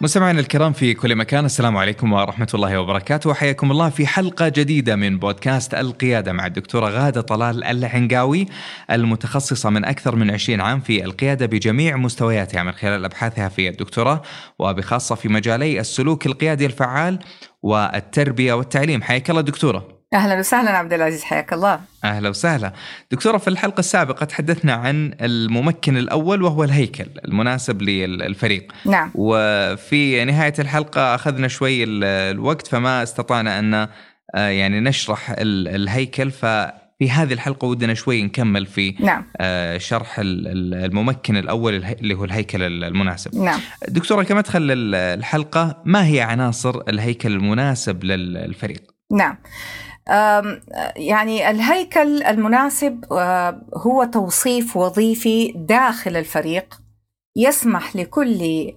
مستمعينا الكرام في كل مكان السلام عليكم ورحمة الله وبركاته. وحياكم الله في حلقة جديدة من بودكاست القيادة مع الدكتورة غادة طلال العنقاوي المتخصصة من أكثر من 20 عام في القيادة بجميع مستوياتها من خلال أبحاثها في الدكتوراه وبخاصة في مجالي السلوك القيادي الفعال والتربية والتعليم. حياك الله دكتورة. أهلا وسهلا عبد العزيز حياك الله. أهلا وسهلا. دكتورة في الحلقة السابقة تحدثنا عن الممكن الأول وهو الهيكل المناسب للفريق. نعم. وفي نهاية الحلقة أخذنا شوي الوقت فما استطعنا أن آه، يعني نشرح الهيكل. ف في هذه الحلقة ودنا شوي نكمل في نعم. آه، شرح الممكن الأول اللي هو الهيكل المناسب. نعم. دكتورة كمدخل الحلقة ما هي عناصر الهيكل المناسب للفريق؟ نعم. يعني الهيكل المناسب هو توصيف وظيفي داخل الفريق يسمح لكل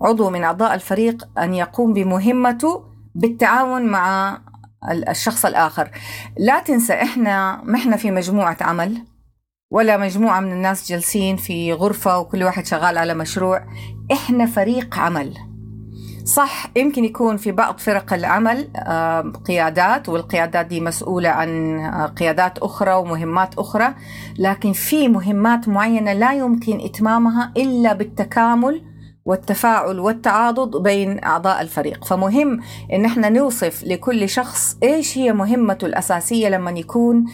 عضو من أعضاء الفريق أن يقوم بمهمته بالتعاون مع الشخص الآخر. لا تنسى إحنا ما إحنا في مجموعة عمل ولا مجموعة من الناس جالسين في غرفة وكل واحد شغال على مشروع. إحنا فريق عمل. صح يمكن يكون في بعض فرق العمل قيادات والقيادات دي مسؤولة عن آه، قيادات أخرى ومهمات أخرى لكن في مهمات معينة لا يمكن إتمامها إلا بالتكامل والتفاعل والتعاضد بين أعضاء الفريق. فمهم إن إحنا نوصف لكل شخص إيش هي مهمته الأساسية لما يكون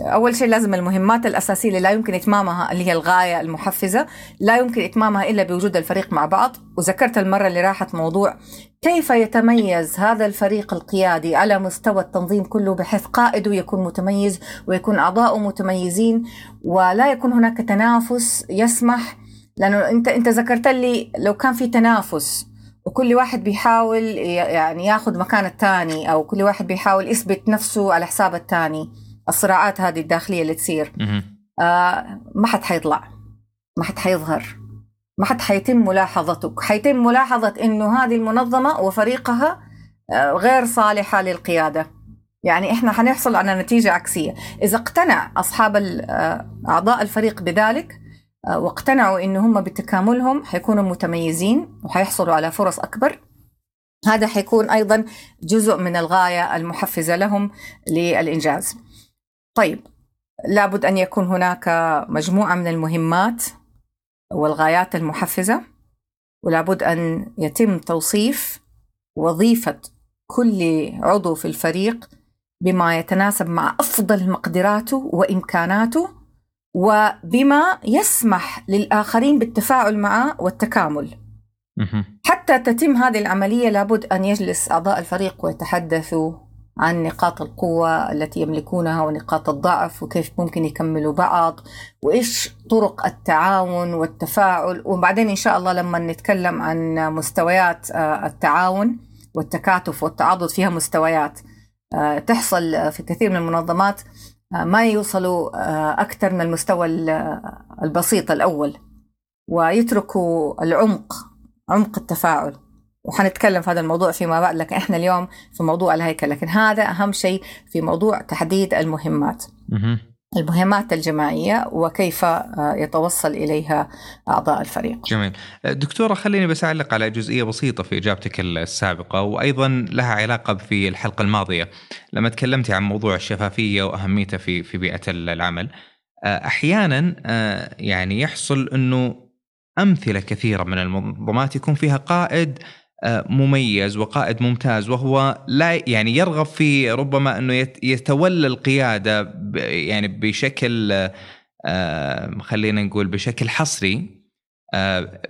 أول شيء لازم المهمات الأساسية اللي لا يمكن إتمامها اللي هي الغاية المحفزة لا يمكن إتمامها إلا بوجود الفريق مع بعض. وذكرت المرة اللي راحت موضوع كيف يتميز هذا الفريق القيادي على مستوى التنظيم كله بحيث قائده يكون متميز ويكون أعضاؤه متميزين ولا يكون هناك تنافس يسمح لأنه انت أنت ذكرت لي لو كان في تنافس وكل واحد بيحاول يعني ياخذ مكان الثاني أو كل واحد بيحاول يثبت نفسه على حساب الثاني الصراعات هذه الداخلية اللي تصير. آه ما حد حيطلع. ما حد حيظهر. ما حد حيتم ملاحظتك. حيتم ملاحظة إنه هذه المنظمة وفريقها آه غير صالحة للقيادة. يعني إحنا حنحصل على نتيجة عكسية. إذا اقتنع أصحاب آه، أعضاء الفريق بذلك واقتنعوا إن هم بتكاملهم حيكونوا متميزين وحيحصلوا على فرص أكبر. هذا حيكون أيضا جزء من الغاية المحفزة لهم للإنجاز. طيب لابد أن يكون هناك مجموعة من المهمات والغايات المحفزة ولابد أن يتم توصيف وظيفة كل عضو في الفريق بما يتناسب مع أفضل مقدراته وإمكاناته وبما يسمح للآخرين بالتفاعل معه والتكامل. حتى تتم هذه العملية لابد أن يجلس أعضاء الفريق ويتحدثوا عن نقاط القوة التي يملكونها ونقاط الضعف وكيف ممكن يكملوا بعض وإيش طرق التعاون والتفاعل. وبعدين إن شاء الله لما نتكلم عن مستويات آه، التعاون والتكاتف والتعاضد فيها مستويات آه، تحصل في كثير من المنظمات. ما يوصلوا آه، أكثر من المستوى البسيط الأول ويتركوا العمق عمق التفاعل. وحنتكلم في هذا الموضوع فيما بعد لكن إحنا اليوم في موضوع الهيكل لكن هذا أهم شيء في موضوع تحديد المهمات. المهمات الجماعية وكيف آه، يتوصل إليها أعضاء الفريق. جميل. دكتورة خليني بس أعلق على جزئية بسيطة في إجابتك السابقة وأيضا لها علاقة في الحلقة الماضية لما تكلمتي عن موضوع الشفافية وأهميته في في بيئة العمل. آه، أحيانا آه، يعني يحصل أنه أمثلة كثيرة من المنظمات يكون فيها قائد مميز وقائد ممتاز وهو لا يعني يرغب في ربما أنه يتولى القيادة يعني بشكل خلينا نقول بشكل حصري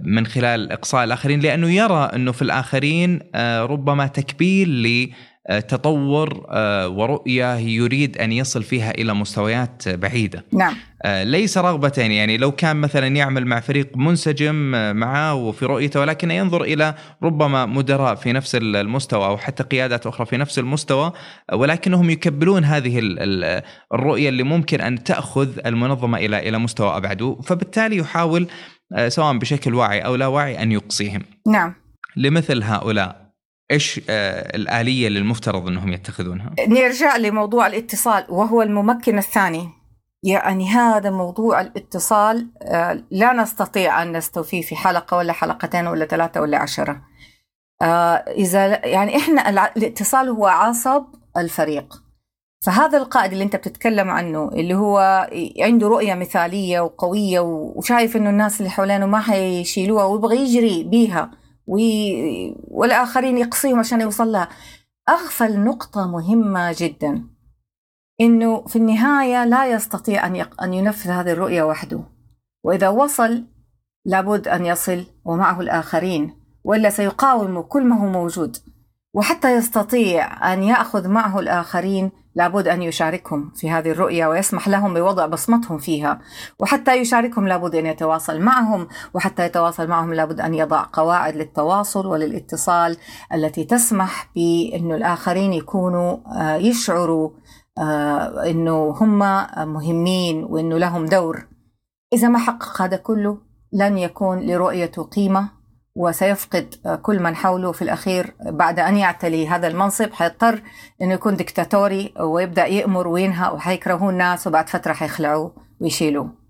من خلال إقصاء الآخرين لأنه يرى أنه في الآخرين ربما تكبيل آه، تطور آه، ورؤية يريد أن يصل فيها إلى مستويات بعيدة. نعم آه، ليس رغبة يعني لو كان مثلا يعمل مع فريق منسجم معه وفي رؤيته ولكن ينظر إلى ربما مدراء في نفس المستوى أو حتى قيادات أخرى في نفس المستوى ولكنهم يكبلون هذه الرؤية اللي ممكن أن تأخذ المنظمة إلى إلى مستوى أبعد فبالتالي يحاول سواء بشكل واعي أو لا واعي أن يقصيهم. نعم. لمثل هؤلاء إيش آه الآلية اللي المفترض إنهم يتخذونها؟ نرجع لموضوع الاتصال وهو الممكن الثاني يعني هذا موضوع الاتصال آه لا نستطيع أن نستوفيه في حلقة ولا حلقتين ولا ثلاثة ولا عشرة. آه إذا يعني إحنا الاتصال هو عصب الفريق. فهذا القائد اللي أنت بتتكلم عنه اللي هو عنده رؤية مثالية وقوية وشايف إنه الناس اللي حوالينه ما حيشيلوها ويبغى يجري بيها والآخرين يقصيهم عشان يوصل لها أغفل نقطة مهمة جدا. إنه في النهاية لا يستطيع أن أن ينفذ هذه الرؤية وحده. وإذا وصل لابد أن يصل ومعه الآخرين وإلا سيقاوم كل ما هو موجود. وحتى يستطيع أن يأخذ معه الآخرين لابد أن يشاركهم في هذه الرؤية ويسمح لهم بوضع بصمتهم فيها. وحتى يشاركهم لابد أن يتواصل معهم وحتى يتواصل معهم لابد أن يضع قواعد للتواصل وللاتصال التي تسمح بأن الآخرين يكونوا آه، يشعروا آه، أنه هم مهمين وأنه لهم دور. إذا ما حقق هذا كله لن يكون لرؤيته قيمة وسيفقد كل من حوله في الأخير بعد أن يعتلي هذا المنصب. حيضطر أنه يكون دكتاتوري ويبدأ يأمر وينهى وحيكرهوه الناس وبعد فترة حيخلعوه ويشيلوه.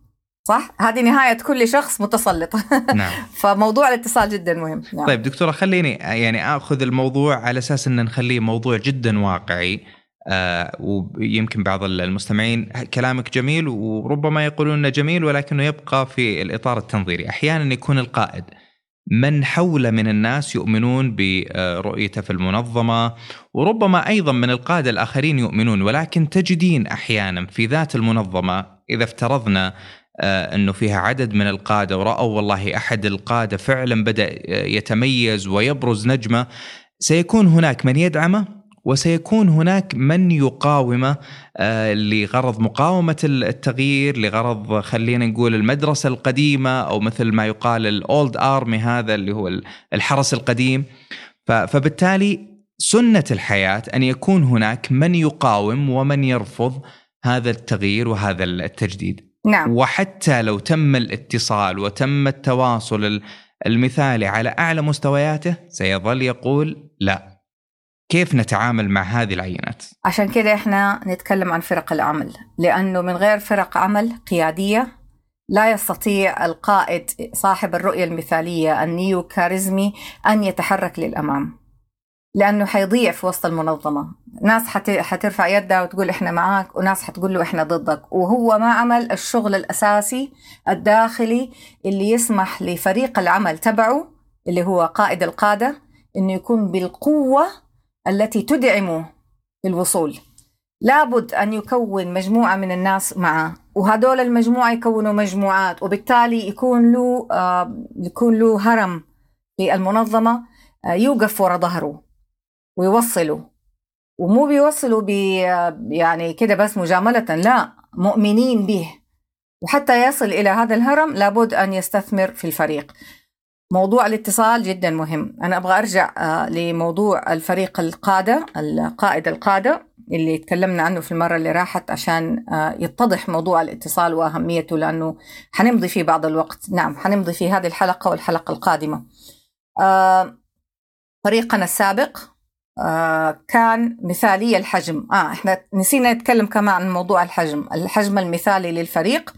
صح؟ هذه نهاية كل شخص متسلط. نعم. فموضوع الاتصال جدا مهم. نعم. طيب دكتورة خليني يعني آخذ الموضوع على أساس أن نخليه موضوع جدا واقعي. آه ويمكن بعض المستمعين كلامك جميل وربما يقولون إنه جميل ولكنه يبقى في الإطار التنظيري، أحيانا يكون القائد من حول من الناس يؤمنون برؤيته في المنظمة وربما أيضا من القادة الآخرين يؤمنون ولكن تجدين أحيانا في ذات المنظمة إذا افترضنا آه، أنه فيها عدد من القادة ورأوا والله أحد القادة فعلا بدأ يتميز ويبرز نجمة سيكون هناك من يدعمه؟ وسيكون هناك من يقاومه آه، لغرض مقاومة التغيير لغرض خلينا نقول المدرسة القديمة أو مثل ما يقال الأولد آرمي هذا اللي هو الحرس القديم. فبالتالي سنة الحياة أن يكون هناك من يقاوم ومن يرفض هذا التغيير وهذا التجديد. نعم. وحتى لو تم الاتصال وتم التواصل المثالي على أعلى مستوياته سيظل يقول لا. كيف نتعامل مع هذه العينات؟ عشان كده إحنا نتكلم عن فرق العمل لأنه من غير فرق عمل قيادية لا يستطيع القائد صاحب الرؤية المثالية النيو كاريزمي أن يتحرك للأمام لأنه حيضيع في وسط المنظمة ناس حترفع يدها وتقول إحنا معاك وناس حتقول له إحنا ضدك وهو ما عمل الشغل الأساسي الداخلي اللي يسمح لفريق العمل تبعه اللي هو قائد القادة إنه يكون بالقوة التي تدعمه للوصول لابد أن يكون مجموعة من الناس معه وهدول المجموعة يكونوا مجموعات وبالتالي يكون له آه يكون له هرم في المنظمة آه يوقف ورا ظهره ويوصله. ومو بيوصلوا ب يعني كده بس مجاملة لا مؤمنين به. وحتى يصل إلى هذا الهرم لابد أن يستثمر في الفريق. موضوع الاتصال جدا مهم. أنا أبغى أرجع آه، لموضوع الفريق القادة القائد القادة اللي تكلمنا عنه في المرة اللي راحت عشان آه، يتضح موضوع الاتصال وأهميته لأنه حنمضي فيه بعض الوقت. نعم حنمضي في هذه الحلقة والحلقة القادمة. آه، فريقنا السابق كان مثالي الحجم. آه إحنا نسينا نتكلم كمان عن موضوع الحجم. الحجم المثالي للفريق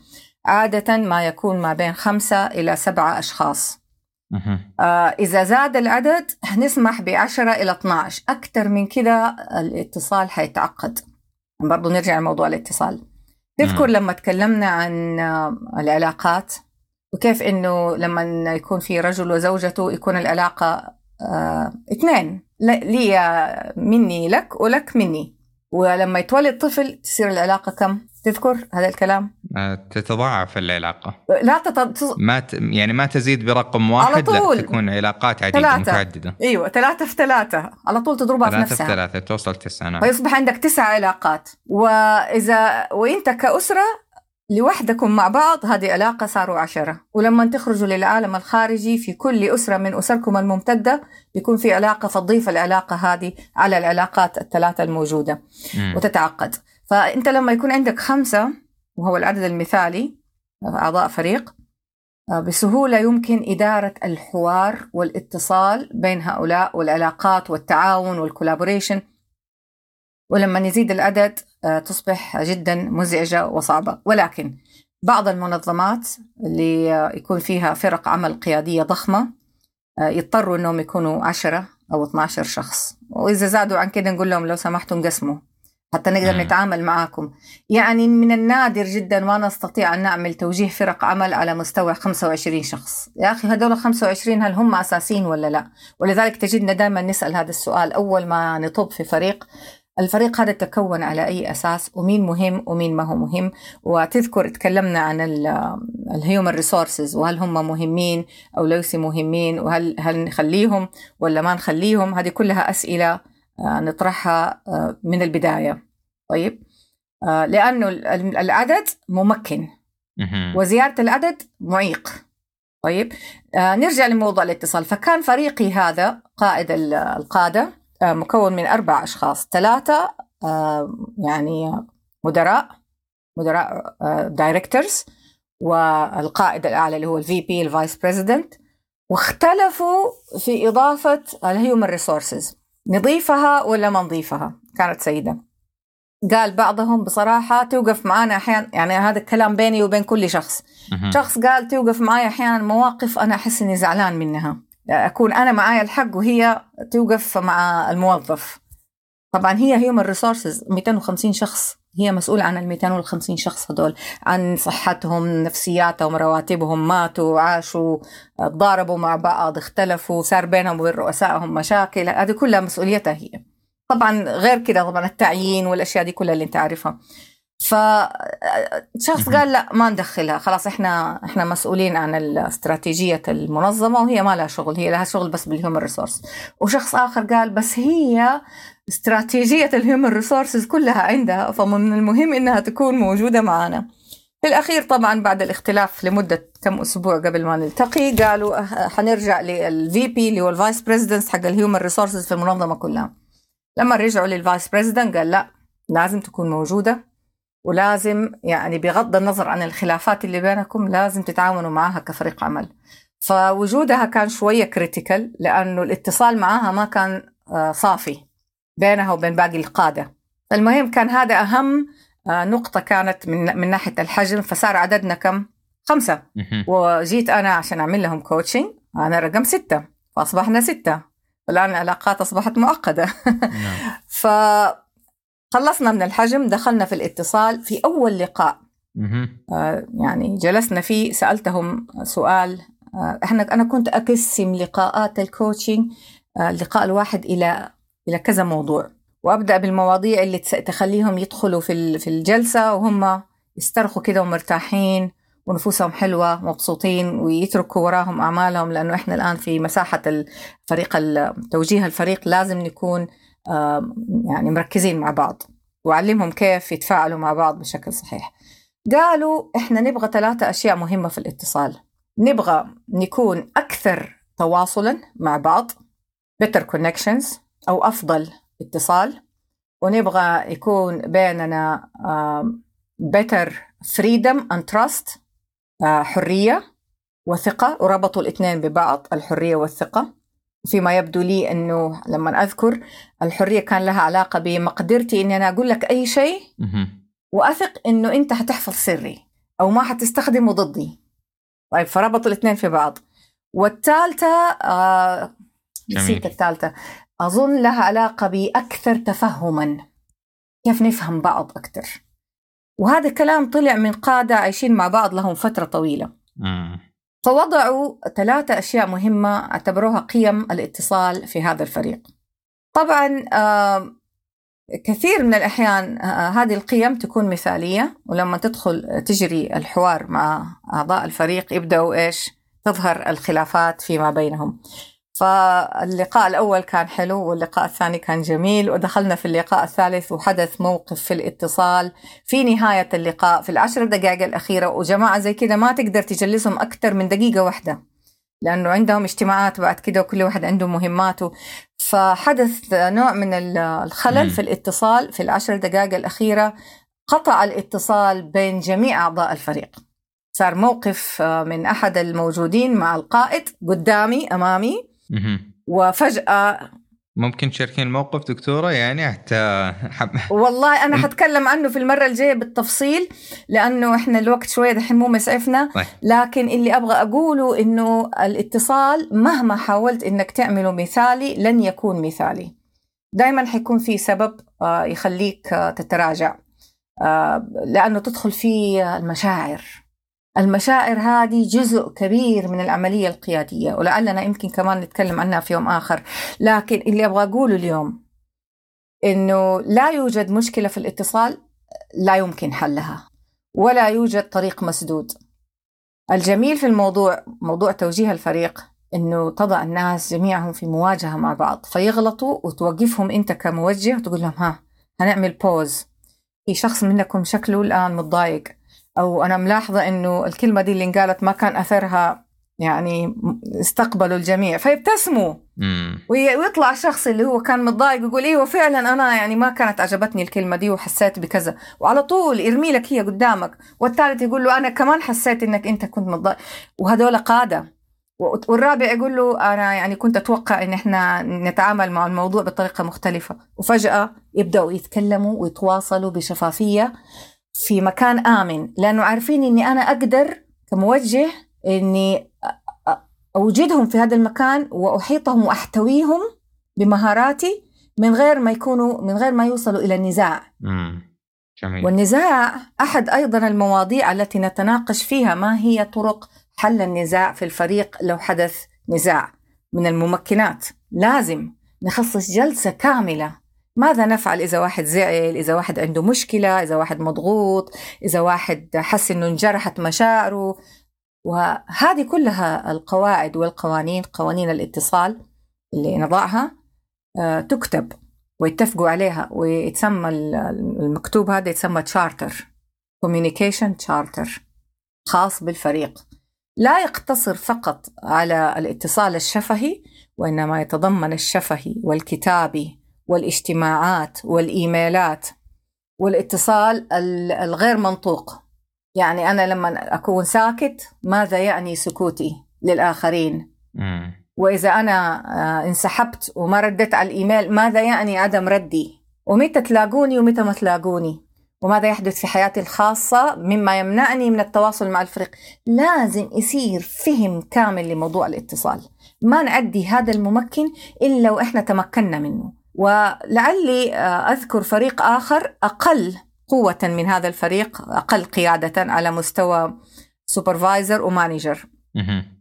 عادة ما يكون ما بين خمسة إلى سبعة أشخاص. إذا زاد العدد نسمح ب 10 إلى 12 أكثر من كده الاتصال حيتعقد. برضو نرجع لموضوع الاتصال. تذكر لما تكلمنا عن آه، العلاقات وكيف إنه لما يكون في رجل وزوجته يكون العلاقة آه اثنين. لي مني لك ولك مني. ولما يتولد طفل تصير العلاقة كم؟ تذكر هذا الكلام؟ آه، تتضاعف العلاقة. لا تت... ما ت... يعني ما تزيد برقم واحد على طول. لا تكون علاقات عديدة ثلاثة. متعددة. أيوه ثلاثة في ثلاثة. على طول تضربها في ثلاثة في نفسها. ثلاثة توصل تسعة نعم. فيصبح عندك تسع علاقات. وإذا وإنت كأسرة لوحدكم مع بعض هذه علاقة صاروا عشرة. ولما تخرجوا للعالم الخارجي في كل أسرة من أسركم الممتدة بيكون في علاقة فتضيف العلاقة هذه على العلاقات الثلاثة الموجودة. مم. وتتعقد. فأنت لما يكون عندك خمسة وهو العدد المثالي أعضاء فريق آه، بسهولة يمكن إدارة الحوار والاتصال بين هؤلاء والعلاقات والتعاون والكولابوريشن. ولما يزيد العدد آه، تصبح جدا مزعجة وصعبة. ولكن بعض المنظمات اللي آه، يكون فيها فرق عمل قيادية ضخمة يضطروا أنهم يكونوا 10 أو 12 شخص. وإذا زادوا عن كده نقول لهم لو سمحتوا انقسموا حتى نقدر. نتعامل معاكم. يعني من النادر جدا ما نستطيع أن نعمل توجيه فرق عمل على مستوى 25 شخص. يا أخي هدول 25 هل هم أساسيين ولا لا؟ ولذلك تجدنا دائما نسأل هذا السؤال أول ما نطب في فريق. الفريق هذا تكون على أي أساس؟ ومين مهم ومين ما هو مهم؟ وتذكر تكلمنا عن ال human resources وهل هم مهمين أو ليسوا مهمين؟ وهل هل نخليهم ولا ما نخليهم؟ هذه كلها أسئلة نطرحها آه، من البداية. طيب. آه، لأنه ال- العدد ممكن. وزيادة العدد معيق. طيب. آه نرجع لموضوع الاتصال. فكان فريقي هذا قائد ال- القادة آه مكون من أربع أشخاص. ثلاثة آه يعني مدراء مدراء directors والقائد الأعلى اللي هو ال VP ال vice president واختلفوا في إضافة ال human resources. نضيفها ولا ما نضيفها؟ كانت سيدة. قال بعضهم بصراحة توقف معانا أحيانا يعني هذا الكلام بيني وبين كل شخص. شخص قال توقف معي أحيانا مواقف أنا أحس إني زعلان منها. أكون أنا معايا الحق وهي توقف مع الموظف. طبعا هي human resources 250 شخص. هي مسؤولة عن ال 250 شخص هدول عن صحتهم نفسياتهم رواتبهم ماتوا عاشوا تضاربوا مع بعض اختلفوا صار بينهم وبين رؤسائهم مشاكل هذه كلها مسؤوليتها هي. طبعا غير كده طبعا التعيين والأشياء دي كلها اللي أنت عارفها. فشخص. قال لا ما ندخلها خلاص إحنا إحنا مسؤولين عن استراتيجيه المنظمة وهي ما لها شغل هي لها شغل بس بال human resource وشخص آخر قال بس هي استراتيجية ال human resources كلها عندها فمن المهم إنها تكون موجودة معنا. في الأخير طبعا بعد الاختلاف لمدة كم أسبوع قبل ما نلتقي قالوا أه- حنرجع لل VP اللي هو ال vice president حق ال human resources في المنظمة كلها. لما رجعوا لل vice president قال لا لازم تكون موجودة ولازم يعني بغض النظر عن الخلافات اللي بينكم لازم تتعاونوا معها كفريق عمل. فوجودها كان شوية critical لأنه الاتصال معها ما كان آه، صافي. بينها وبين باقي القادة المهم كان هذا أهم آه، نقطة كانت من من ناحية الحجم فصار عددنا كم؟ خمسة. وجيت أنا عشان أعمل لهم coaching أنا رقم ستة فأصبحنا ستة الآن العلاقات أصبحت معقدة نعم. فخلصنا من الحجم دخلنا في الاتصال في أول لقاء. آه، يعني جلسنا فيه سألتهم سؤال آه، إحنا أنا كنت أقسم لقاءات الكوتشنج آه، اللقاء الواحد إلى إلى كذا موضوع. وأبدأ بالمواضيع اللي تخليهم يدخلوا في في الجلسة وهم يسترخوا كده ومرتاحين ونفوسهم حلوة مبسوطين ويتركوا وراهم أعمالهم لأنه إحنا الآن في مساحة الفريق ال- توجيه الفريق لازم نكون يعني مركزين مع بعض وأعلمهم كيف يتفاعلوا مع بعض بشكل صحيح. قالوا إحنا نبغى ثلاثة أشياء مهمة في الاتصال. نبغى نكون أكثر تواصلا مع بعض better connections أو أفضل اتصال ونبغى يكون بيننا better freedom and trust آه، حرية وثقة وربطوا الاثنين ببعض الحرية والثقة. فيما يبدو لي أنه لما أذكر الحرية كان لها علاقة بمقدرتي أني أنا أقول لك أي شيء مهم. وأثق إنه أنت حتحفظ سري أو ما حتستخدمه ضدي. طيب فربطوا الاثنين في بعض. والثالثة آه نسيت جميل. الثالثة. أظن لها علاقة بأكثر تفهما. كيف نفهم بعض أكثر؟ وهذا الكلام طلع من قادة عايشين مع بعض لهم فترة طويلة. مم. فوضعوا ثلاثة أشياء مهمة اعتبروها قيم الاتصال في هذا الفريق. طبعا آه، كثير من الأحيان آه، هذه القيم تكون مثالية. ولما تدخل تجري الحوار مع أعضاء الفريق يبدأوا إيش؟ تظهر الخلافات فيما بينهم. فاللقاء الأول كان حلو واللقاء الثاني كان جميل ودخلنا في اللقاء الثالث وحدث موقف في الاتصال في نهاية اللقاء في العشر دقائق الأخيرة. وجماعة زي كده ما تقدر تجلسهم أكثر من دقيقة واحدة لأنه عندهم اجتماعات بعد كده وكل واحد عنده مهماته. فحدث نوع من الخلل في الاتصال في العشر دقائق الأخيرة. قطع الاتصال بين جميع أعضاء الفريق. صار موقف من أحد الموجودين مع القائد قدامي أمامي. وفجأة ممكن تشاركين الموقف دكتورة؟ يعني حتى والله أنا حتكلم عنه في المرة الجاية بالتفصيل لأنه إحنا الوقت شوية دحين مو مسعفنا. طيب. لكن اللي أبغى أقوله إنه الاتصال مهما حاولت إنك تعمله مثالي لن يكون مثالي. دائما حيكون في سبب آه، يخليك آه، تتراجع آه، لأنه تدخل فيه المشاعر. المشاعر هذه جزء كبير من العملية القيادية ولعلنا يمكن كمان نتكلم عنها في يوم آخر. لكن اللي أبغى أقوله اليوم إنه لا يوجد مشكلة في الاتصال لا يمكن حلها ولا يوجد طريق مسدود. الجميل في الموضوع موضوع توجيه الفريق إنه تضع الناس جميعهم في مواجهة مع بعض فيغلطوا وتوقفهم أنت كموجه وتقول لهم ها هنعمل بوز في شخص منكم شكله الآن متضايق. أو أنا ملاحظة إنه الكلمة دي اللي انقالت ما كان أثرها يعني استقبلوا الجميع فيبتسموا. ويطلع الشخص اللي هو كان متضايق يقول إيوه فعلا أنا يعني ما كانت عجبتني الكلمة دي وحسيت بكذا. وعلى طول يرمي لك هي قدامك والثالث يقول له أنا كمان حسيت إنك أنت كنت متضايق. وهذول قادة. والرابع يقول له أنا يعني كنت أتوقع إن إحنا نتعامل مع الموضوع بطريقة مختلفة. وفجأة يبدأوا يتكلموا ويتواصلوا بشفافية. في مكان آمن لأنه عارفين إني أنا أقدر كموجه إني أوجدهم في هذا المكان وأحيطهم وأحتويهم بمهاراتي من غير ما يكونوا من غير ما يوصلوا إلى النزاع. جميل. والنزاع أحد أيضا المواضيع التي نتناقش فيها ما هي طرق حل النزاع في الفريق لو حدث نزاع من الممكنات؟ لازم نخصص جلسة كاملة ماذا نفعل إذا واحد زعل إذا واحد عنده مشكلة إذا واحد مضغوط إذا واحد حس إنه انجرحت مشاعره؟ وهذه كلها القواعد والقوانين قوانين الاتصال اللي نضعها آه، تكتب ويتفقوا عليها ويتسمى المكتوب هذا يتسمى charter communication charter خاص بالفريق. لا يقتصر فقط على الاتصال الشفهي وإنما يتضمن الشفهي والكتابي والاجتماعات والإيميلات والاتصال الغير منطوق. يعني أنا لما أكون ساكت ماذا يعني سكوتي للآخرين؟ وإذا أنا آه، انسحبت وما رديت على الإيميل ماذا يعني عدم ردي؟ ومتى تلاقوني ومتى ما تلاقوني؟ وماذا يحدث في حياتي الخاصة مما يمنعني من التواصل مع الفريق؟ لازم يصير فهم كامل لموضوع الاتصال. ما نعدي هذا الممكن إلا وإحنا تمكنا منه. ولعلي آه، أذكر فريق آخر أقل قوة من هذا الفريق أقل قيادة على مستوى supervisor و manager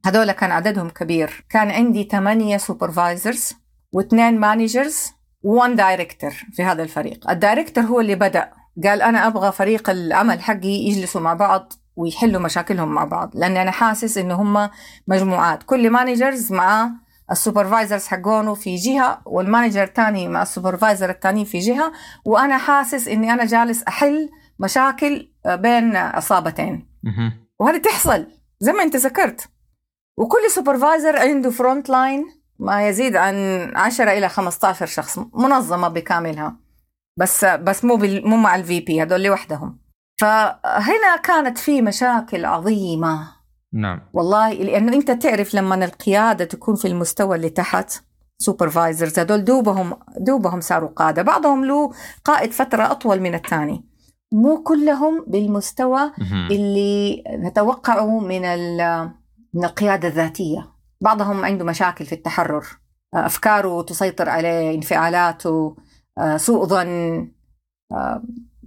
هذول كان عددهم كبير. كان عندي ثمانية supervisors واثنين managers و one director في هذا الفريق. ال director هو اللي بدأ. قال أنا أبغى فريق العمل حقي يجلسوا مع بعض ويحلوا مشاكلهم مع بعض لأني أنا حاسس إنه هم مجموعات. كل managers معاه ال supervisors حقونه في جهة وال manager الثاني مع ال supervisor الثاني في جهة. وأنا حاسس إني أنا جالس أحل مشاكل بين عصابتين. وهذه تحصل زي ما أنت ذكرت. وكل supervisor عنده front line ما يزيد عن 10 إلى 15 شخص منظمة بكاملها. بس بس مو مو مع ال VP هذول لوحدهم. فهنا كانت في مشاكل عظيمة. نعم. والله لأنه أنت تعرف لما القيادة تكون في المستوى اللي تحت سوبرفايزرز هذول دوبهم دوبهم صاروا قادة. بعضهم له قائد فترة أطول من الثاني. مو كلهم بالمستوى اللي نتوقعه من من القيادة الذاتية. بعضهم عنده مشاكل في التحرر. أفكاره تسيطر عليه انفعالاته سوء ظن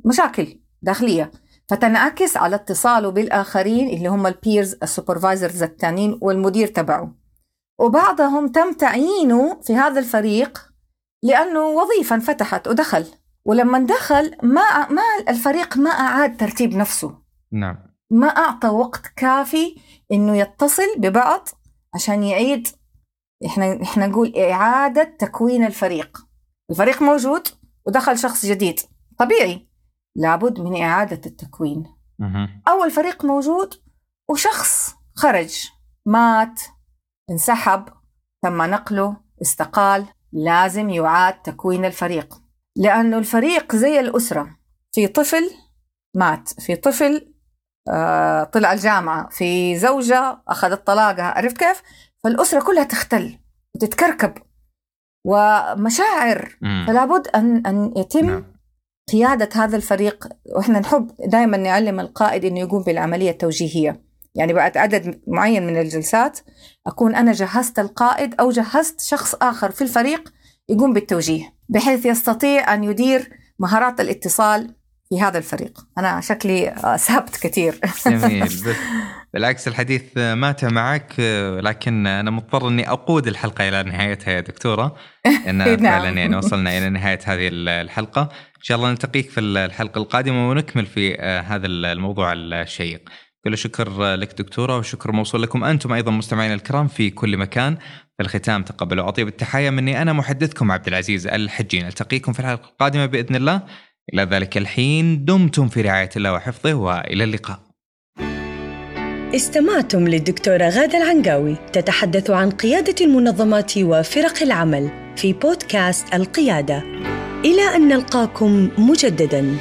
مشاكل داخلية. فتنعكس على اتصاله بالآخرين اللي هم ال peers ال supervisors الثانيين والمدير تبعه. وبعضهم تم تعيينه في هذا الفريق لأنه وظيفة انفتحت ودخل. ولما دخل ما ما الفريق ما أعاد ترتيب نفسه. نعم. ما أعطى وقت كافي إنه يتصل ببعض عشان يعيد إحنا إحنا نقول إعادة تكوين الفريق. الفريق موجود ودخل شخص جديد طبيعي. لابد من إعادة التكوين. أول فريق موجود وشخص خرج مات انسحب تم نقله استقال لازم يعاد تكوين الفريق لأنه الفريق زي الأسرة في طفل مات في طفل آه طلع الجامعة في زوجة أخذت طلاقها عرفت كيف؟ فالأسرة كلها تختل وتتكركب ومشاعر مم. فلا بد أن أن يتم نعم. قيادة هذا الفريق وإحنا نحب دائما نعلم القائد أنه يقوم بالعملية التوجيهية. يعني بعد عدد معين من الجلسات أكون أنا جهزت القائد أو جهزت شخص آخر في الفريق يقوم بالتوجيه بحيث يستطيع أن يدير مهارات الاتصال في هذا الفريق. أنا شكلي سهبت كثير. جميل. بالعكس الحديث مات معك لكن أنا مضطر إني أقود الحلقة إلى نهايتها يا دكتورة لأن نعم. فعلا يعني وصلنا إلى نهاية هذه الحلقة. إن شاء الله نلتقيك في الحلقة القادمة ونكمل في آه، هذا الموضوع الشيق. كل شكر لك دكتورة وشكر موصول لكم أنتم أيضا مستمعينا الكرام في كل مكان. في الختام تقبلوا. أطيب التحايا مني أنا محدثكم عبد العزيز الحجي. نلتقيكم في الحلقة القادمة بإذن الله. إلى ذلك الحين دمتم في رعاية الله وحفظه وإلى اللقاء. استمعتم للدكتورة غادة العنقاوي تتحدث عن قيادة المنظمات وفرق العمل في بودكاست القيادة. إلى أن نلقاكم مجدداً.